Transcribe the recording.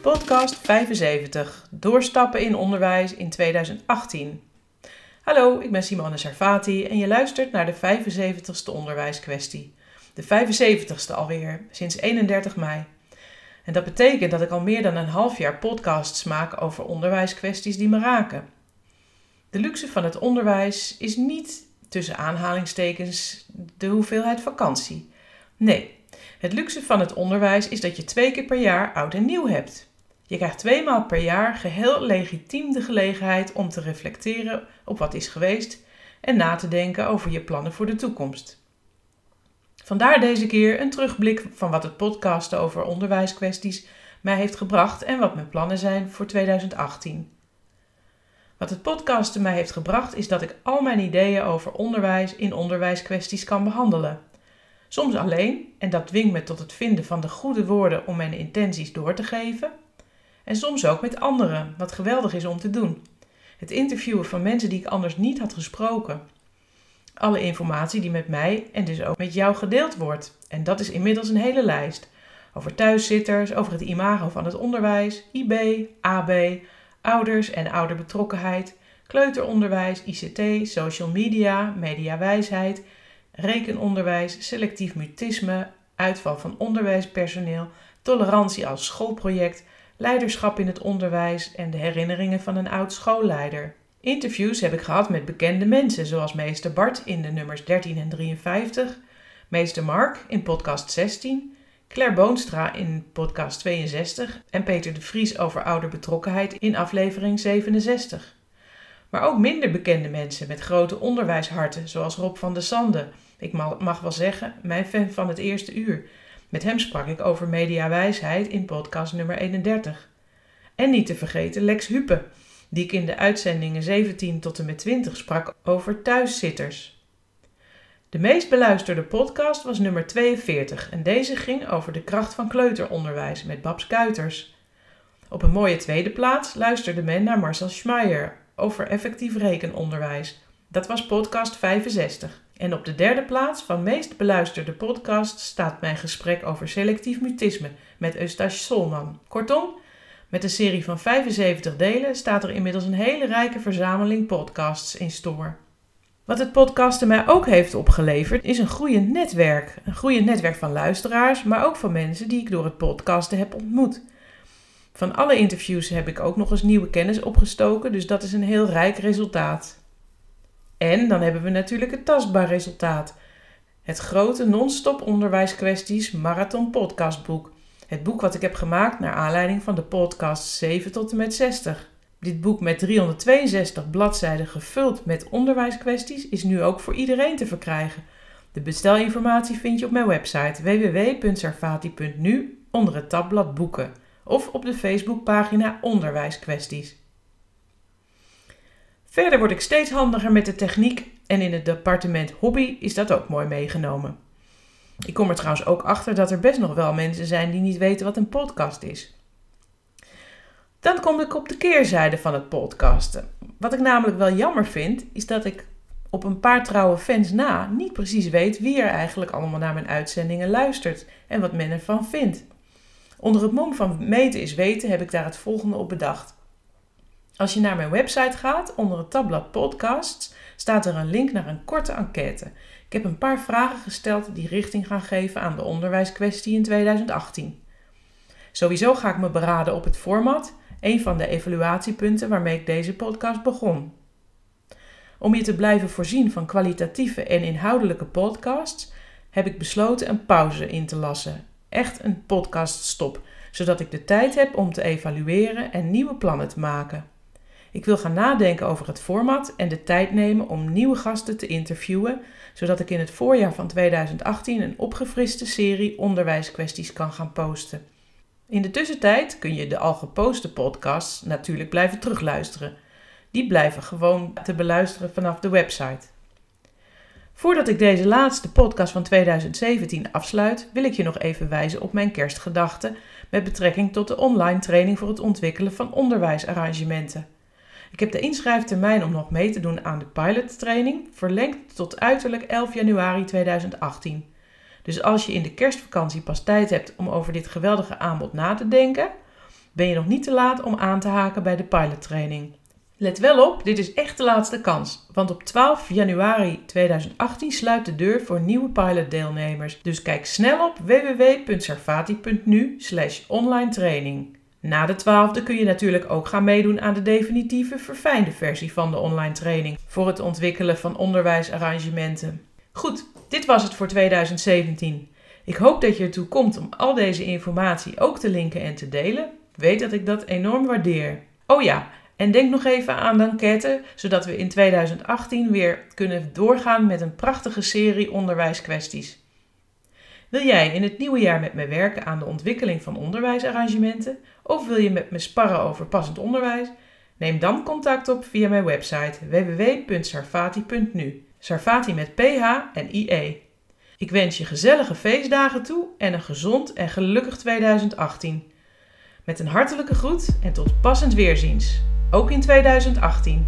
Podcast 75. Doorstappen in onderwijs in 2018. Hallo, ik ben Simone Sarfati en je luistert naar de 75ste onderwijskwestie. De 75ste alweer, sinds 31 mei. En dat betekent dat ik al meer dan een half jaar podcasts maak over onderwijskwesties die me raken. De luxe van het onderwijs is niet tussen aanhalingstekens de hoeveelheid vakantie. Nee, het luxe van het onderwijs is dat je twee keer per jaar oud en nieuw hebt. Je krijgt twee maal per jaar geheel legitiem de gelegenheid om te reflecteren op wat is geweest en na te denken over je plannen voor de toekomst. Vandaar deze keer een terugblik van wat het podcasten over onderwijskwesties mij heeft gebracht en wat mijn plannen zijn voor 2018. Wat het podcasten mij heeft gebracht is dat ik al mijn ideeën over onderwijs in onderwijskwesties kan behandelen. Soms alleen, en dat dwingt me tot het vinden van de goede woorden om mijn intenties door te geven. En soms ook met anderen, wat geweldig is om te doen. Het interviewen van mensen die ik anders niet had gesproken. Alle informatie die met mij en dus ook met jou gedeeld wordt. En dat is inmiddels een hele lijst. Over thuiszitters, over het imago van het onderwijs, IB, AB, ouders en ouderbetrokkenheid, kleuteronderwijs, ICT, social media, mediawijsheid, rekenonderwijs, selectief mutisme, uitval van onderwijspersoneel, tolerantie als schoolproject, leiderschap in het onderwijs en de herinneringen van een oud schoolleider. Interviews heb ik gehad met bekende mensen, zoals meester Bart in de nummers 13 en 53, meester Mark in podcast 16, Claire Boonstra in podcast 62 en Peter de Vries over ouderbetrokkenheid in aflevering 67. Maar ook minder bekende mensen met grote onderwijsharten, zoals Rob van der Sande. Ik mag wel zeggen, mijn fan van het eerste uur. Met hem sprak ik over mediawijsheid in podcast nummer 31. En niet te vergeten Lex Huppe, die ik in de uitzendingen 17 tot en met 20 sprak over thuiszitters. De meest beluisterde podcast was nummer 42 en deze ging over de kracht van kleuteronderwijs met Babs Kuiters. Op een mooie tweede plaats luisterde men naar Marcel Schmeier over effectief rekenonderwijs. Dat was podcast 65. En op de derde plaats van meest beluisterde podcast staat mijn gesprek over selectief mutisme met Eustache Solman. Kortom, met een serie van 75 delen staat er inmiddels een hele rijke verzameling podcasts in store. Wat het podcasten mij ook heeft opgeleverd, is een groeiend netwerk. Een groeiend netwerk van luisteraars, maar ook van mensen die ik door het podcasten heb ontmoet. Van alle interviews heb ik ook nog eens nieuwe kennis opgestoken, dus dat is een heel rijk resultaat. En dan hebben we natuurlijk het tastbaar resultaat. Het grote non-stop onderwijskwesties marathon podcastboek. Het boek wat ik heb gemaakt naar aanleiding van de podcast 7 tot en met 60. Dit boek met 362 bladzijden gevuld met onderwijskwesties is nu ook voor iedereen te verkrijgen. De bestelinformatie vind je op mijn website www.sarfati.nu onder het tabblad boeken of op de Facebookpagina Onderwijskwesties. Verder word ik steeds handiger met de techniek en in het departement hobby is dat ook mooi meegenomen. Ik kom er trouwens ook achter dat er best nog wel mensen zijn die niet weten wat een podcast is. Dan kom ik op de keerzijde van het podcasten. Wat ik namelijk wel jammer vind, is dat ik op een paar trouwe fans na niet precies weet wie er eigenlijk allemaal naar mijn uitzendingen luistert en wat men ervan vindt. Onder het mom van meten is weten heb ik daar het volgende op bedacht. Als je naar mijn website gaat, onder het tabblad podcasts, staat er een link naar een korte enquête. Ik heb een paar vragen gesteld die richting gaan geven aan de onderwijskwestie in 2018. Sowieso ga ik me beraden op het format een van de evaluatiepunten waarmee ik deze podcast begon. Om je te blijven voorzien van kwalitatieve en inhoudelijke podcasts, heb ik besloten een pauze in te lassen. Echt een podcaststop, zodat ik de tijd heb om te evalueren en nieuwe plannen te maken. Ik wil gaan nadenken over het format en de tijd nemen om nieuwe gasten te interviewen, zodat ik in het voorjaar van 2018 een opgefriste serie onderwijskwesties kan gaan posten. In de tussentijd kun je de al geposte podcasts natuurlijk blijven terugluisteren. Die blijven gewoon te beluisteren vanaf de website. Voordat ik deze laatste podcast van 2017 afsluit, wil ik je nog even wijzen op mijn kerstgedachten met betrekking tot de online training voor het ontwikkelen van onderwijsarrangementen. Ik heb de inschrijftermijn om nog mee te doen aan de pilottraining verlengd tot uiterlijk 11 januari 2018. Dus als je in de kerstvakantie pas tijd hebt om over dit geweldige aanbod na te denken, ben je nog niet te laat om aan te haken bij de pilottraining. Let wel op, dit is echt de laatste kans, want op 12 januari 2018 sluit de deur voor nieuwe pilotdeelnemers. Dus kijk snel op www.sarfati.nu online training. Na de 12e kun je natuurlijk ook gaan meedoen aan de definitieve verfijnde versie van de online training voor het ontwikkelen van onderwijsarrangementen. Goed, dit was het voor 2017. Ik hoop dat je ertoe komt om al deze informatie ook te linken en te delen. Weet dat ik dat enorm waardeer. Oh ja, en denk nog even aan de enquête, zodat we in 2018 weer kunnen doorgaan met een prachtige serie onderwijskwesties. Wil jij in het nieuwe jaar met me werken aan de ontwikkeling van onderwijsarrangementen? Of wil je met me sparren over passend onderwijs? Neem dan contact op via mijn website www.sarfati.nu. Sarfati met PH en IE. Ik wens je gezellige feestdagen toe en een gezond en gelukkig 2018. Met een hartelijke groet en tot passend weerziens, ook in 2018.